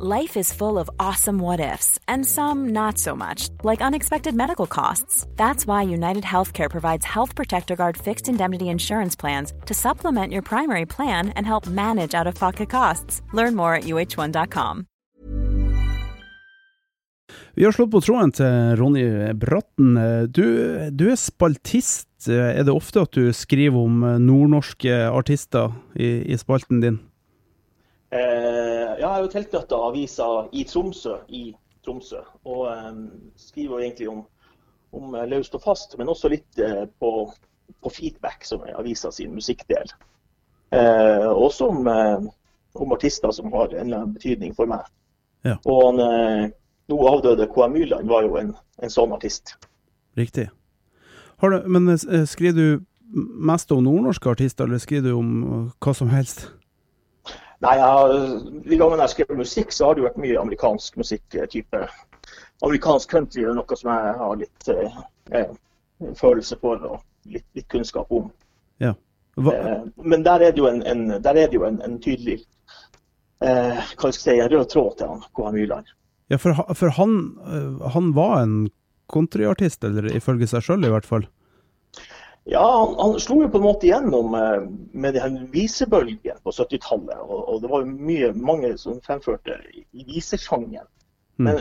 Life is full of awesome what ifs, and some not so much, like unexpected medical costs. That's why United Healthcare provides Health Protector Guard fixed indemnity insurance plans to supplement your primary plan and help manage out of pocket costs. Learn more at uh1.com. Vi har slått på tråden til Ronny Bratten. Du, du er spaltist. Er det ofte at du skriver om nordnorske artister i, i spalten din? Eh, jeg har jo tilknytta aviser i Tromsø, i Tromsø og eh, skriver egentlig om, om løst og fast, men også litt eh, på, på, feedback, som er avisa sin musikkdel. Eh, også om, eh, om, artister som har en eller annen betydning for meg. Ja. Og han, eh, nå avdøde KM Myrland var jo en, en sånn artist. Riktig. Du, men skriver du mest om nordnorske artister, eller skriver du om hva som helst? Nei, jeg, De gangene jeg skrev musikk, så har det jo vært mye amerikansk musikk. type Amerikansk country er noe som jeg har litt eh, eh, følelse for og litt, litt kunnskap om. Ja. Eh, men der er det jo en, en, det jo en, en tydelig eh, hva skal jeg si, en rød tråd til han, K.H. Myrland. Ja, for, for han, eh, han, var en countryartist, eller ifølge seg sjøl i hvert fall? Ja, han, han, slo jo på en måte igjennom med med her visebølgen på 70-tallet. Og, og, det var jo mye, mange som fremførte i visesjangen. Mm. Men,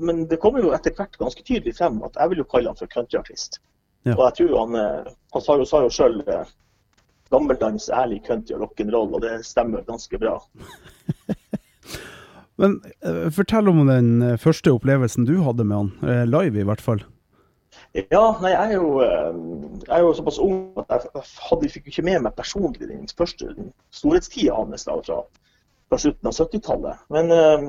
men, det kommer jo etter hvert ganske tydelig frem at jeg vil jo kalle han for countryartist. Ja. Og jeg tror han, eh, han sa jo, sa jo sjøl eh, gammeldans, ærlig country og rock'n'roll, og det stemmer ganske bra. men fortell om den første opplevelsen du hadde med han, live i hvert fall. Ja, nei, jeg er, jo, eh, jeg er jo såpass ung at jeg hadde, fikk ikke med meg personlig den første storhetstida hans fra, fra, slutten av 70-tallet. Men øh,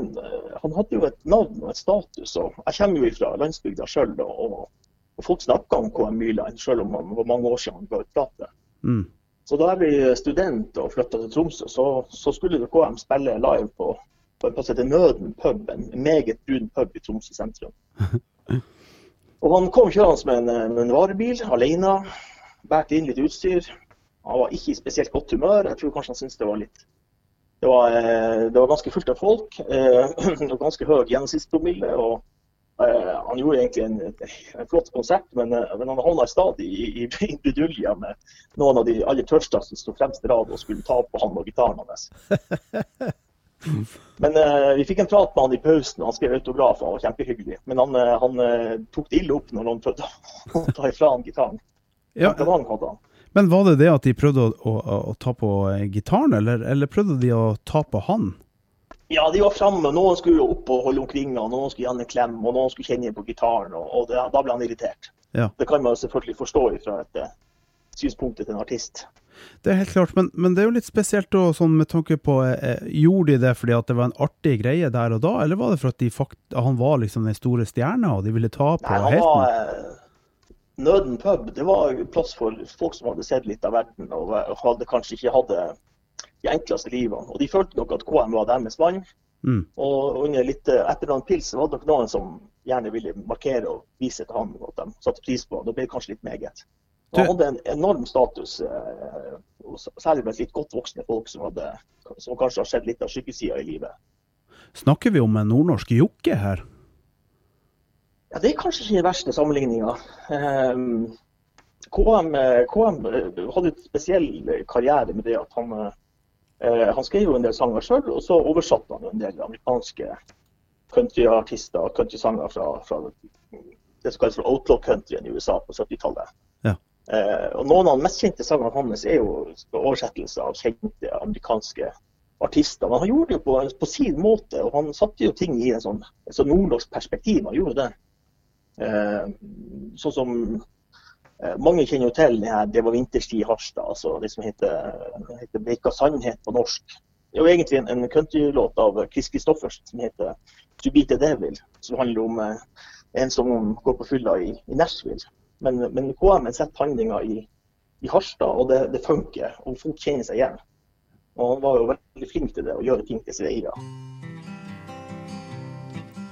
han hadde jo et navn og et status. og Jeg kommer jo fra landsbygda sjøl, og, og, folk snakka om KM Myrland, sjøl om det var mange år siden han ga ut plate. Mm. Så da jeg ble student og flytta til Tromsø, så, så skulle KM spille live på, på en plass som heter Nøden pub, en meget brun pub i Tromsø sentrum. Og Han kom kjørende med en, med en varebil alene, bærte inn litt utstyr. Han var ikke i spesielt godt humør. Jeg tror kanskje han syntes det var litt Det var, eh, det var ganske fullt av folk. Eh, og ganske høy gjennomsnittspromille. og eh, Han gjorde egentlig en, en flott konsert, men, men han havna stadig i, i, i brudulje med noen av de aller tørste som sto fremst i rad og skulle ta på han og gitaren hans. Men uh, vi fikk en prat med han i pausen, han skrev autograf. og var kjempehyggelig. Men han, uh, han uh, tok det ille opp når noen prøvde å ta ifra han gitaren. Ja, men var det det at de prøvde å, å, å ta på gitaren, eller, eller, prøvde de å ta på han? Ja, de var framme. Noen skulle opp og holde omkring han, noen skulle gi han en klem, og noen skulle kjenne på gitaren. og, og det, Da ble han irritert. Ja. Det kan man selvfølgelig forstå fra et synspunktet til en artist. Det er helt klart, men, men det er jo litt spesielt da, sånn med tanke på eh, Gjorde de det fordi at det var en artig greie der og da, eller var det for at fakt, han var liksom den store stjerna og de ville ta på Nei, han var, eh, Nøden pub det var plass for folk som hadde sett litt av verden og hadde kanskje ikke hatt de enkleste livene. Og de følte nok at KM var deres mann. Mm. Og under litt, eh, etter noen pils var det nok noen som gjerne ville markere og vise til ham at de satte pris på. Da ble det kanskje litt meget. Han hadde en enorm status, eh, særlig med litt godt voksne folk som, hadde, som kanskje har sett litt av skyggesida i livet. Snakker vi om en nordnorsk jokke her? Ja, Det er kanskje ikke den verste sammenligninga. Um, KM, KM, hadde et spesiell karriere med det at han, han skrev jo en del sanger sjøl, og så oversatte han en del amerikanske countryartister og countrysanger fra, fra det som kalles for outlaw countryen i USA på 70-tallet. Eh, og Noen av de mest kjente sangene hans er jo oversettelser av kjente amerikanske artister. Men han gjorde det jo på, på, sin måte, og han satte jo ting i en sånn, et sånn nordnorsk perspektiv. Han gjorde det. Eh, sånn som eh, Mange kjenner jo til det her 'Det var vinterstid i Harstad', altså det som heter, heter 'Bleika sannhet' på norsk. Det er jo egentlig en, en countrylåt av Chris Christoffersen som heter 'To Beat the Devil', som handler om eh, en som går på fylla i, i Nashville. Men, men KM setter handlinga i, i, Harstad, og det, det, funker. Og folk kjenner seg igjen. Og han var jo veldig flink til det, å gjøre ting til sine eiere.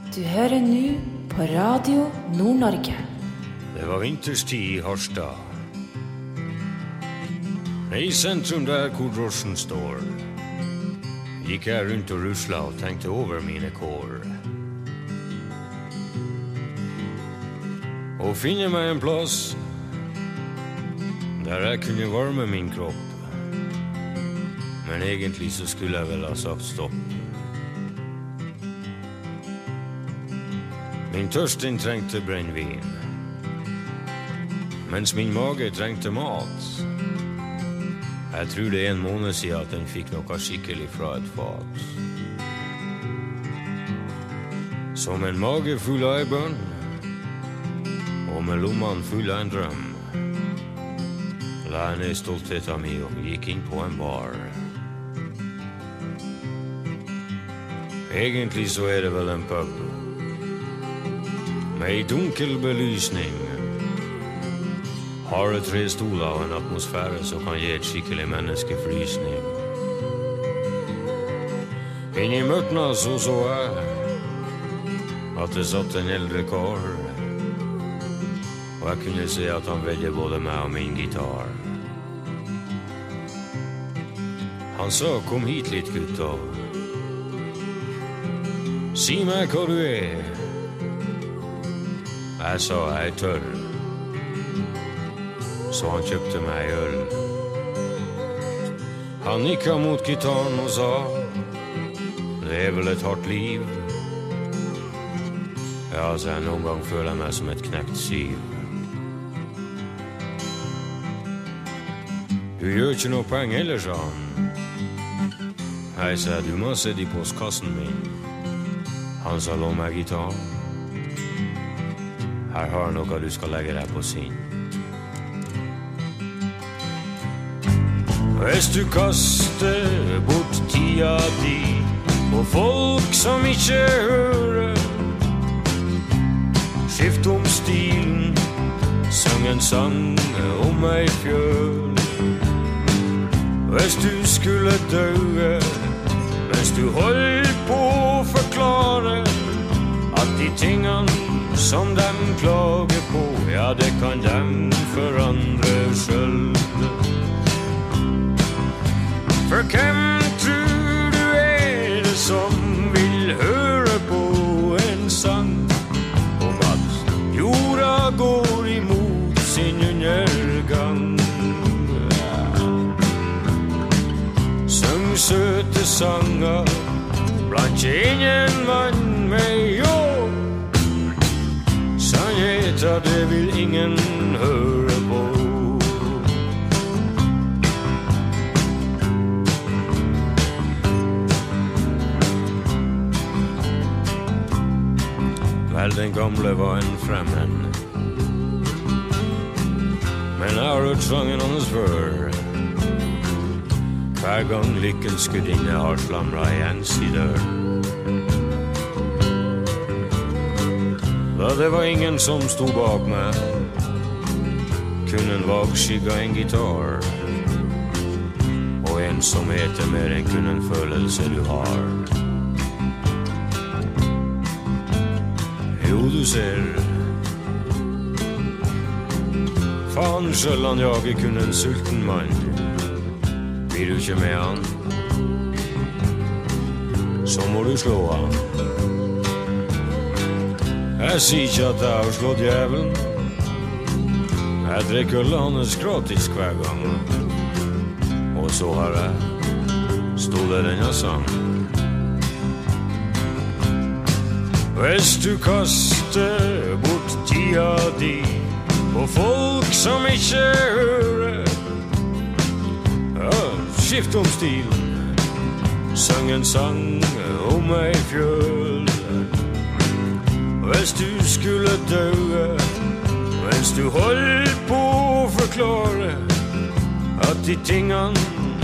Du hører nå på Radio Nord-Norge. Det var vinterstid i Harstad. I sentrum der hvor drosjen står. gikk jeg rundt og rusla og tenkte over mine kår. Og finne meg en plass der jeg kunne varme min kropp. Men egentlig så skulle jeg vel ha sagt stopp. Min tørst den trengte brennevin, mens min mage trengte mat. Jeg tror det er en måned siden at den fikk noe skikkelig fra et fat. Som en mage full av ei bønn, og med lommene fulle av en drøm, la jeg ned stoltheten min og gikk inn på en bar. Egentlig så er det vel en pub med ei dunkel belysning. Harde tre stoler og en atmosfære som kan gi et skikkelig menneskefrysning. Inni mørtna så så jeg at det satt en eldre kar. Og jeg kunne se at han velger både meg og min gitar. Han sa 'kom hit litt, gutta'. Si meg hva du er. Jeg sa jeg er tørr. Så han kjøpte meg øl. Han nikka mot gitaren og sa det er vel et hardt liv. Ja, sa jeg, noen gang føler jeg meg som et knekt siv. Du gjør ikke noe poeng heller, sa han. Hei, sa du må sitte i postkassen min. Han sa lå meg gitaren. Her har noe du skal legge deg på sin. Hvis du kaster bort tida di på folk som ikke hører Skift om stilen, syng en sang om ei fjøl. Hvis du skulle daue Hvis du holdt på å forklare at de tingene som dem klager på, ja, det kan dem ingen hører på. Vel, den gamle var en fremmed. Men jeg har hørt sangen hans før. Hver gang lykkens gudinne har slamra igjen si dør. Det var ingen som sto bak meg, kun en vag av en gitar. Og ensomhet er mer enn kun en følelse du har. Jo, du ser Faen sjøl han jager kun en sulten mann. Blir du ikke med han, så må du slå han. Jeg sier ikke at jeg har slått djevelen. Jeg drikker ølet gratis hver gang. Og så har jeg stolet denne sangen. Hvis du kaster bort tida di på folk som ikke hører ja, Skift om stilen, syng en sang om ei fjøl. Hvis du skulle daue mens du holdt på å forklare at de tingene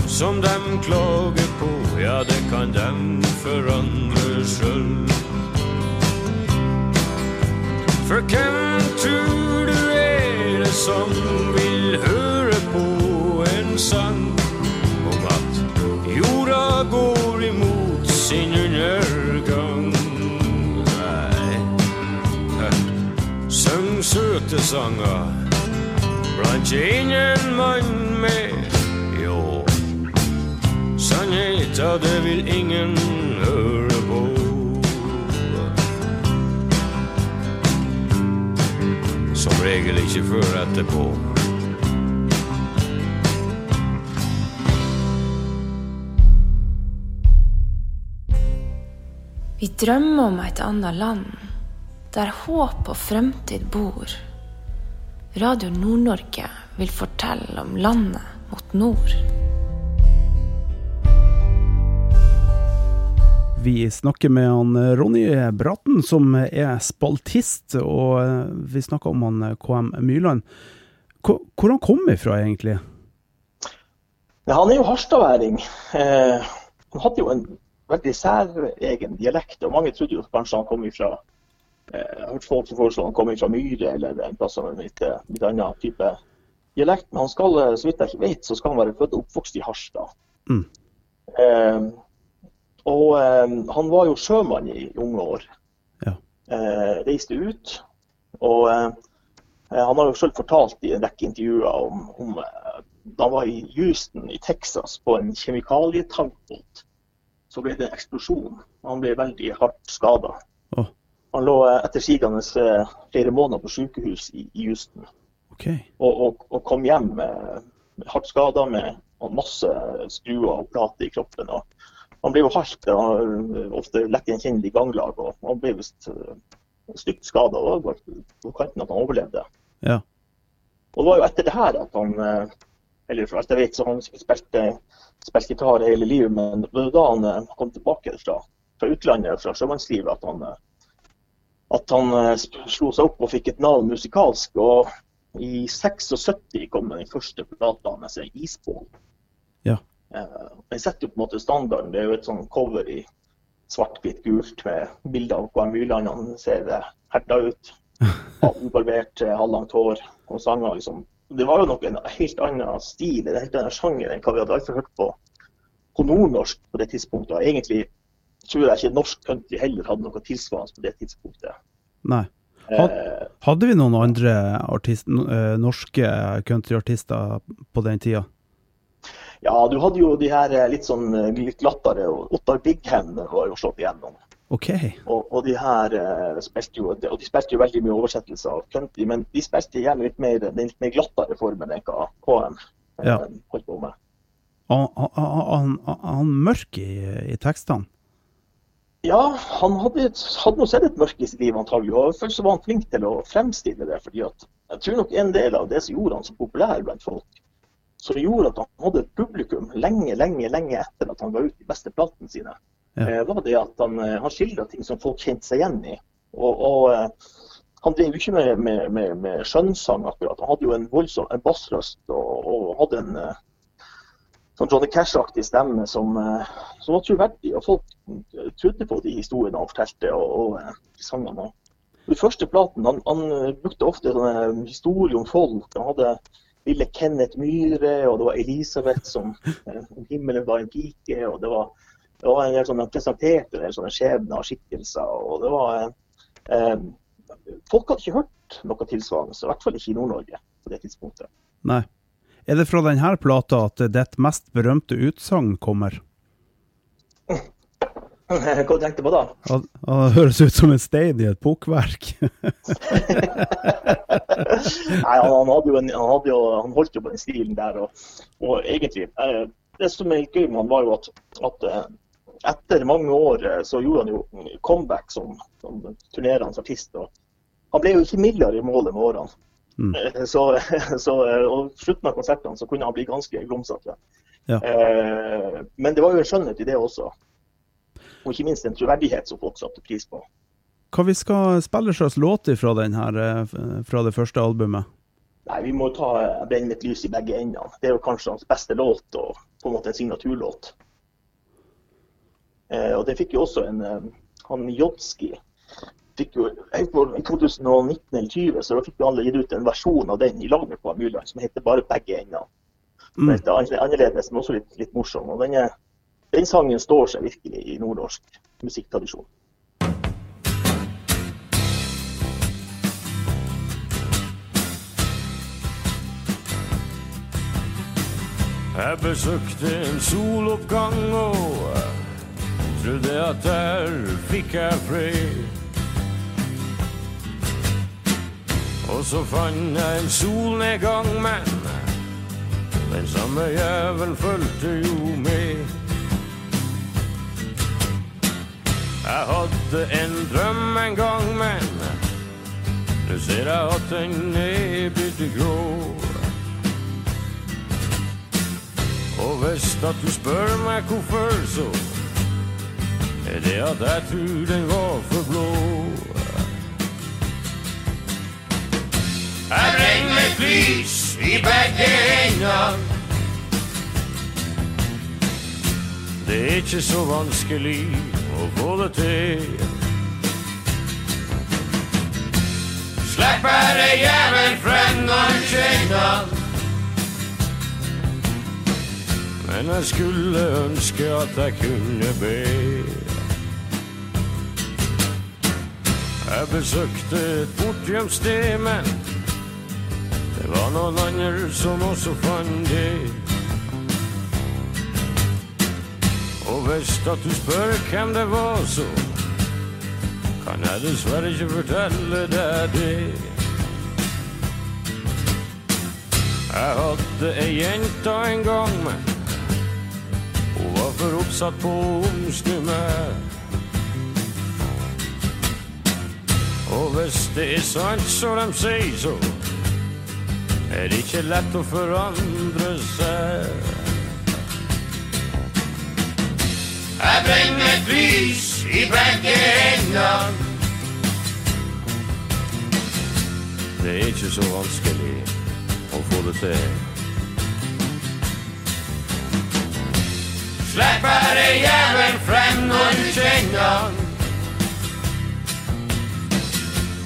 som dem klager på, ja, det kan dem forandre sjøl. For hvem tror du er det som vil høre på en sang om at jorda går imot sin undergang? Søte sanger blant ingen mann med Jo, sannhet det vil ingen høre på. Som regel ikke før etterpå. Vi drømmer om et annet land, der håp og fremtid bor. Radio Nord-Norge vil fortelle om landet mot nord. Vi snakker med han Ronny Bratten, som er spaltist, og eh, vi snakker om han eh, KM Myrland. Hvor, hvor han kom ifra, egentlig? Ja, han er jo harstadværing. Eh, han hadde jo en veldig særegen dialekt, og mange trodde jo kanskje han kom ifra Jeg har hørt folk som foreslår han kommer fra Myre eller en plass med litt, litt annen type dialekt. Men han skal, så vidt jeg ikke vet, så skal han være født og oppvokst i Harstad. Mm. Eh, og eh, han var jo sjømann i unge år. Ja. Eh, reiste ut. Og eh, han har jo selv fortalt i en rekke intervjuer om, om eh, da han var i Houston i Texas på en kjemikalietankbåt. Så ble det en eksplosjon. Han ble veldig hardt skada. Oh. Han lå eh, etter sigende eh, flere måneder på sykehus i, i Houston. Okay. Og, og, og, kom hjem med, med hardt skada med masse skruer og plater i kroppen. og han ble jo hardt og ofte lett gjenkjennelig ganglag. og Han ble visst stygt skada og var på kanten at han overlevde. Ja. Og Det var jo etter det her at han eller for alt jeg vet, så han spilte, spilte gitar hele livet, men det var da han kom tilbake fra, fra utlandet, fra sjømannslivet, at han, at han slo seg opp og fikk et navn musikalsk. og I 76 kom den første plata hans, 'Isbål'. Ja. Eh, den setter jo på en måte standarden. Det er jo et sånn cover i svart-hvitt-gult med bilder av KM Myrland. Han ser herda ut. Ubarbert, eh, halvlangt hår og sanger. liksom. Det var jo nok en helt annen stil, en helt annen sjanger enn hva vi hadde alltid hørt på på nordnorsk på det tidspunktet. Egentlig tror jeg ikke norsk country heller hadde noe tilsvarende på det tidspunktet. Nei. Eh, hadde vi noen andre artist, norske countryartister på den tida? Ja, du hadde jo de her eh, litt sånn eh, litt glattere. Ottar Bighen var jo slått igjennom. Okay. Og, og, de her spilte jo, og de spilte jo veldig mye oversettelser av country, men de spilte gjerne litt mer, den litt mer glattere formen enn hva KM ja. holdt på med. Han, han, han mørk i, i tekstene? Ja, han hadde, hadde nok sett et mørke i sitt liv antagelig, og først så var han flink til å fremstille det. fordi at jeg tror nok en del av det som gjorde han så populær blant folk, som gjorde at han hadde et publikum lenge, lenge lenge etter at han ga ut de beste platene sine, ja. Eh, var det at han, eh, han skildra ting som folk kjente seg igjen i. Og, og eh, Han drev jo ikke med, med, med, med, skjønnsang akkurat. Han hadde jo en voldsom en bassrøst og, og, hadde en sånn Johnny Cash-aktig stemme som, som, var troverdig. Og folk trodde på de historiene han fortalte og, og sangene. Den første platen, han, han brukte ofte sånne historier om folk. Han hadde lille Kenneth Myhre, og det var Elisabeth som eh, om himmelen var en pike. og det var, det var en del sånne, presenterte en del sånne skjebner og skikkelser. og det var eh, Folk hadde ikke hørt noe tilsvarende, i hvert fall ikke i Nord-Norge på det tidspunktet. Nei. Er det fra denne plata at ditt mest berømte utsagn kommer? Hva tenkte du på da? Han høres ut som en stein i et pukkverk. Nei, han, hadde jo en, han, hadde jo, han, holdt jo på den stilen der. Og, og egentlig, eh, Det som er gøy med han, var jo at, at eh, etter mange år eh, så gjorde han jo comeback som, som turnerende artist. og Han ble jo ikke mildere i målet med årene. Mm. Så, så, og slutten av konsertene så kunne han bli ganske grumsete. Ja. Men det var jo en skjønnhet i det også og ikke minst en troverdighet som folk satte pris på. Hva vi skal spille slags låt fra, her, fra det første albumet? Nei, Vi må ta eh, 'Brenn mitt lys i begge endene'. Det er jo kanskje hans beste låt, og på en måte en signaturlåt. Eh, og det fikk jo også en eh, Han Jodski fikk jo, I 2019 eller 20 så fikk jo alle gitt ut en versjon av den i lag med Myrland som heter bare 'Begge endene'. Mm. Litt er annerledes, men også litt, litt morsom. og den er den sangen står seg virkelig i nordnorsk musikktradisjon. Jeg besøkte en soloppgang og trodde at der fikk jeg fred. Og så fant jeg en solnedgang, men den samme jævel fulgte jo med. Jeg hadde en drøm en gang, men nå ser jeg at den er blitt grå. Og hvis at du spør meg hvorfor, så er det at jeg tror den var for blå. Jeg brenner med lys i begge hendene. Det er ikke så vanskelig å få det til. Slipp bare jævel frem når kjenner. Men jeg skulle ønske at jeg kunne be. Jeg besøkte et bortgjemt men det var noen andre som også fant det. Og hvis at du spør hvem det var, så kan jeg dessverre ikke fortelle deg det. Jeg hadde ei jente en gang, men hun var for oppsatt på å omsnu meg. Og hvis det er sant som de sier, så er det ikke lett å forandre seg. Jeg brenner et lys i begge hendene. Det er ikke så vanskelig å få det til. Slipp bare jævelen frem når du kjenner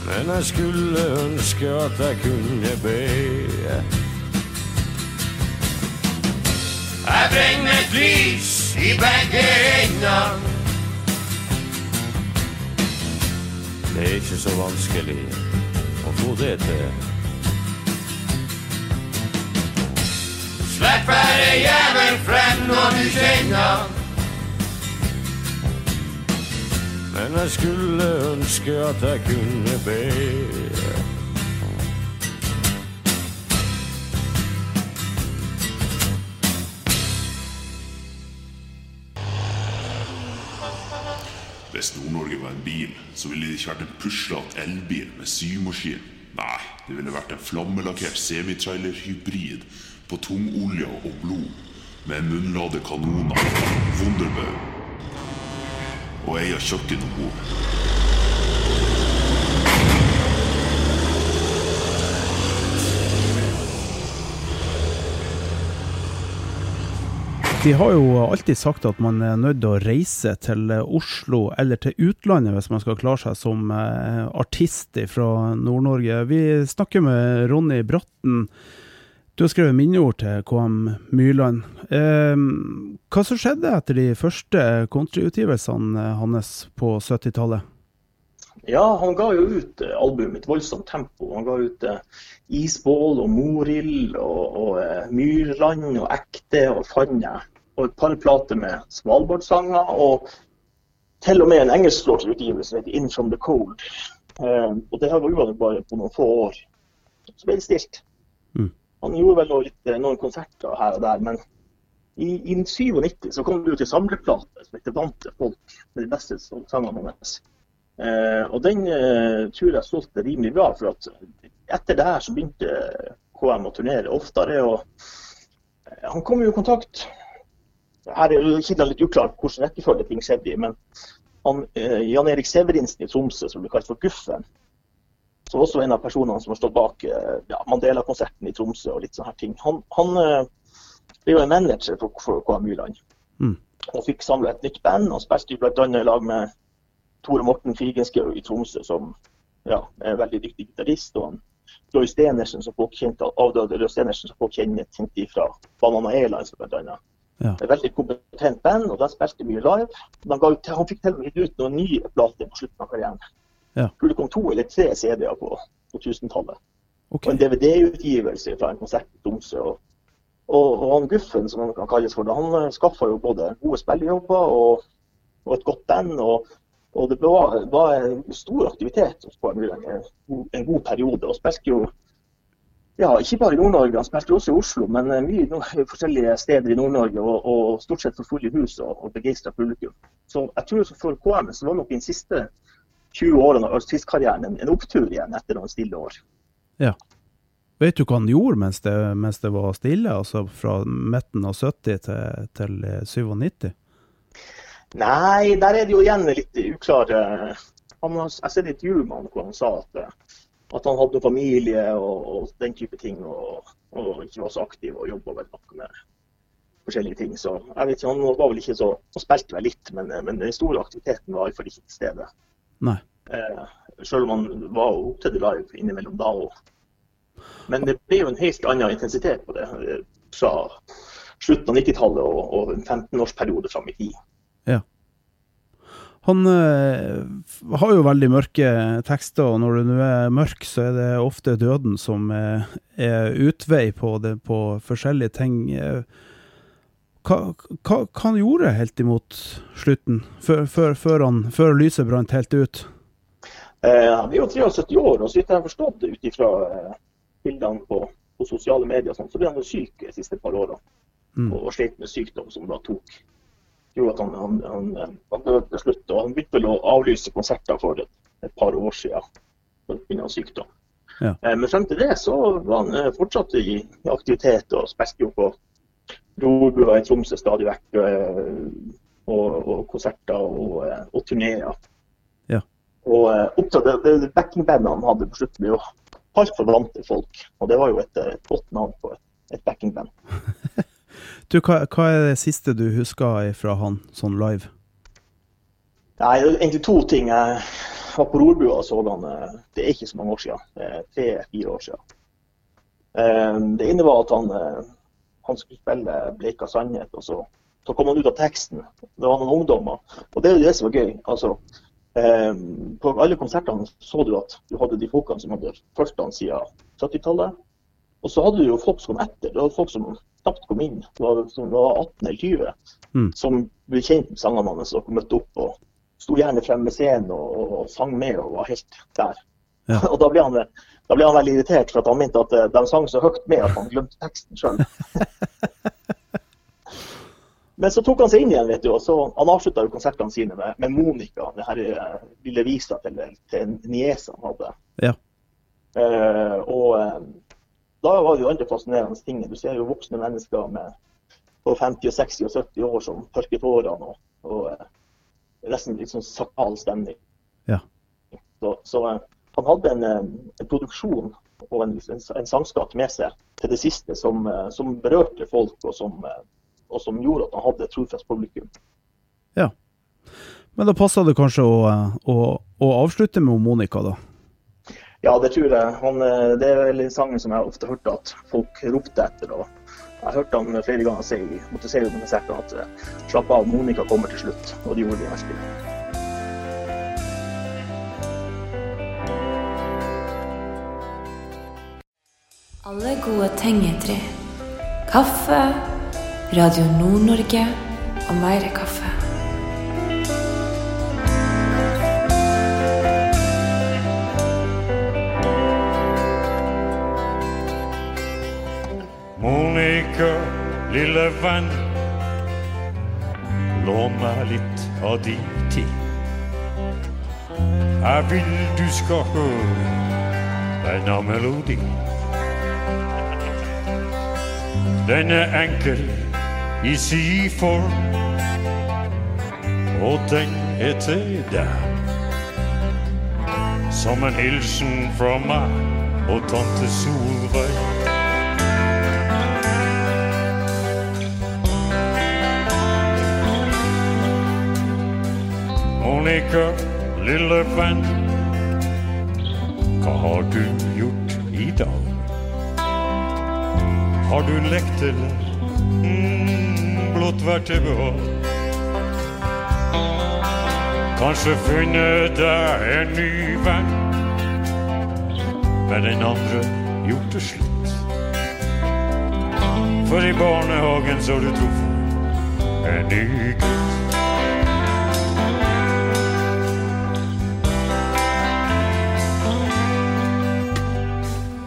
Men jeg skulle ønske at jeg kunne be. Jeg brenner et lys i begge ender. Det er ikke så vanskelig å få det til. Slipp bare jævelen frem når du kjenner Men jeg skulle ønske at jeg kunne be. Hvis Nord-Norge var en bil, så ville det ikke vært en puslete elbil med symaskin. Nei, det ville vært en flammelakkert semitrailer-hybrid på tungolje og blod, med munnlade kanoner, Wunderbaum og ei av kjøkken og. De har jo alltid sagt at man er nødt til å reise til Oslo eller til utlandet hvis man skal klare seg som eh, artist fra Nord-Norge. Vi snakker med Ronny Bratten. Du har skrevet minneord til KM Myrland. Eh, hva som skjedde etter de første countryutgivelsene hans på 70-tallet? Ja, han ga jo ut albumet album i et voldsomt tempo. Han ga ut eh, Isbål og Morild og, og eh, Myrland og Ekte og Fanne. Og et par plater med Svalbard-sanger. Og til og med en engelskspråklig utgivelse som heter In From The Cold. Eh, og det her var jo bare på noen få år. Så ble det stilt. Mm. Han gjorde vel litt, noen konserter her og der, men i, i 97 så kom det ut en samleplate som heter 'Vant til folk', med de beste sangene hans. Eh, og den eh, tror jeg solgte rimelig bra. for at Etter det her så begynte KM å turnere oftere. og eh, Han kom jo i kontakt Her er det litt uklart hvilken rekkefølge ting skjedde i. Men han, eh, Jan Erik Severinsen i Tromsø, som ble kalt for Guffen, som også er en av personene som har stått bak eh, ja, Mandela-konserten i Tromsø og litt sånne her ting. Han, han eh, ble jo en manager for, for KMU-land. Mm. Og fikk samla et nytt band. og spilte bl.a. i lag med Tore Morten Figenschou i Tromsø, som ja, er en veldig dyktig gitarist. Og han Roy Stenersen, som folk kjente, avdøde Roy Stenersen, som folk kjenner kjente fra Banana Airlines bl.a. Ja. Et veldig kompetent band, og de spilte mye live. Han, ga han fikk til og med ut noen nye plater på slutten av karrieren. Ja. Jeg det kom to eller tre CD-er på, på 1000-tallet. Okay. Og en DVD-utgivelse fra en konsert i Tromsø. Og, Og, og han Guffen, som han kan kalles for, han skaffa jo både gode spillejobber og, og et godt band. Og, og det var, var stor aktivitet Uren en, en god periode. Og spilte jo ja, ikke bare i Nord-Norge, han spilte også i Oslo, men mye no forskjellige steder i Nord-Norge. Og, og, stort sett for fulle hus og, og begeistra publikum. Så jeg tror for KM så var nok den siste 20 årene av artistkarrieren en, en opptur igjen etter noen stille år. Ja. Vet du hva han gjorde mens det, mens det var stille, altså fra midten av 70 til, til 97? Nei, der er det jo igjen litt uklare Jeg ser litt intervju med han hvor han sa at, at han hadde familie og, og, den type ting, og, og ikke var så aktiv og jobba vel nok med forskjellige ting. Så jeg vet ikke, Han var vel ikke så, han spilte vel litt, men, men den store aktiviteten var iallfall ikke til stede. Nei. Eh, selv om han var opptatt live innimellom da òg. Men det ble jo en helt annen intensitet på det eh, fra slutten av 90-tallet og, og en 15-årsperiode fram i tid. Ja. Han eh, har jo veldig mørke tekster, og når det nå er mørk, så er det ofte døden som er, er utvei på, det, på forskjellige ting. Hva, hva, hva han gjorde helt imot slutten, før, før, før, han, før lyset brant helt ut? Eh, han er jo 73 år, og så vidt jeg har forstått det ut ifra eh, bildene på, på, sosiale medier, sånt, så ble han jo syk de siste par årene. Mm. Og, og slet med sykdom som da tok gjorde at han, han, han, han døde til slutt. Og han begynte vel å avlyse konserter for et, et par år siden pga. sykdom. Ja. Eh, men frem til det så var han eh, fortsatt i, i aktivitet og spilte jo på rorbua i Tromsø stadig vekk. Eh, og, og, konserter og, og turneer. Ja. Og opptatt, det, det backingbandet hadde på slutten, ble jo altfor folk. Og det var jo et, et godt navn på et, et backingband. du, hva, hva, er det siste du husker fra han sånn live? Nei, det er egentlig to ting. Jeg var på Rorbua og så han eh, Det er ikke så mange år siden. Tre-fire år siden. Eh, det ene var at han, eh, han skulle spille Bleika sannhet, og så, så kom han ut av teksten. Det var noen ungdommer. Og det er jo det som var gøy. altså Ehm, på alle konsertene så du at du hadde de folkene som hadde fulgt han siden 70-tallet. Og så hadde du jo folk som kom etter. Det var folk som knapt kom inn, var, som var 18 eller 20, mm. som ble kjent med sangene hans og møtte opp. og Sto gjerne fremme med scenen og, og, sang med og var helt der. Ja. og da ble, han, da ble, han, veldig irritert, for at han mente at eh, de sang så høyt med at han glemte teksten sjøl. Men så tok han seg inn igjen, vet du, og så han avslutta konsertene sine med, med, Monica, det her eh, lille visa til, til niesa han hadde. Ja. Uh, og uh, da var det jo andre fascinerende ting. Du ser jo voksne mennesker med på 50, 60 og 70 år som tørker tårene, og, og uh, nesten litt sånn sakral stemning. Ja. Så, så han hadde en, en, produksjon og en, en, en sangskatt med seg til det siste som, som berørte folk, og som og som gjorde at han hadde et trofast publikum. Ja. Men da passer det kanskje å, å, å, avslutte med Monica, da? Ja, det tror jeg. Han, det er vel sangen som jeg ofte hørte at folk ropte etter. og Jeg hørte han flere ganger si måtte si under konserten at slapp av, Monica kommer til slutt. Og det gjorde de virkelig. Alle gode ting er tre. Kaffe Radio Nord-Norge og mer kaffe. Monica, lille venn, lån meg litt av din tid. Jeg vil du skal høre denne melodien. Den er enkel i si form. Og den er til deg. Som en hilsen fra meg og tante Solveig. Monica, lille venn, hva har du gjort Har du lekt eller? blott vært til behag. Kanskje funnet deg en ny venn, men den andre gjort det slutt. For i barnehagen så du truffet en ny gutt.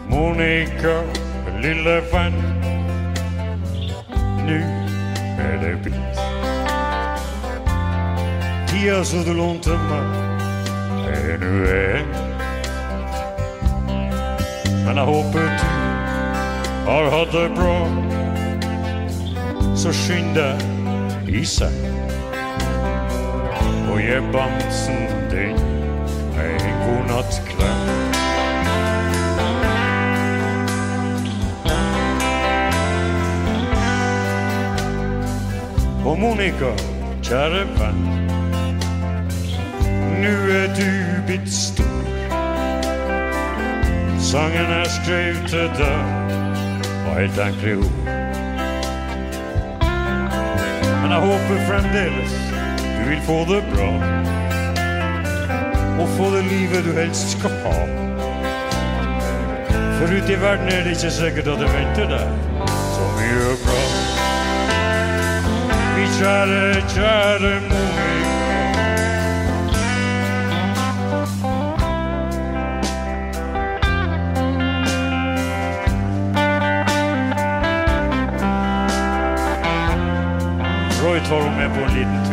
Monica, lille venn, nu er det blitt. Tida som du lånte meg, er nu en. Men jeg håper du har hatt det bra. Så skynd deg i seng. Og gi bamsen din en god nattklem. Monica, kjære venn, nu er du blitt stor. Sangen er skrevet til deg, og helt enkle ord. Men jeg håper fremdeles du vil få det bra, og få det livet du helst skal ha. For ute i verden er det ikke sikkert at det venter deg Mi kjære, kjære Monica. Roy tar henne med på en liten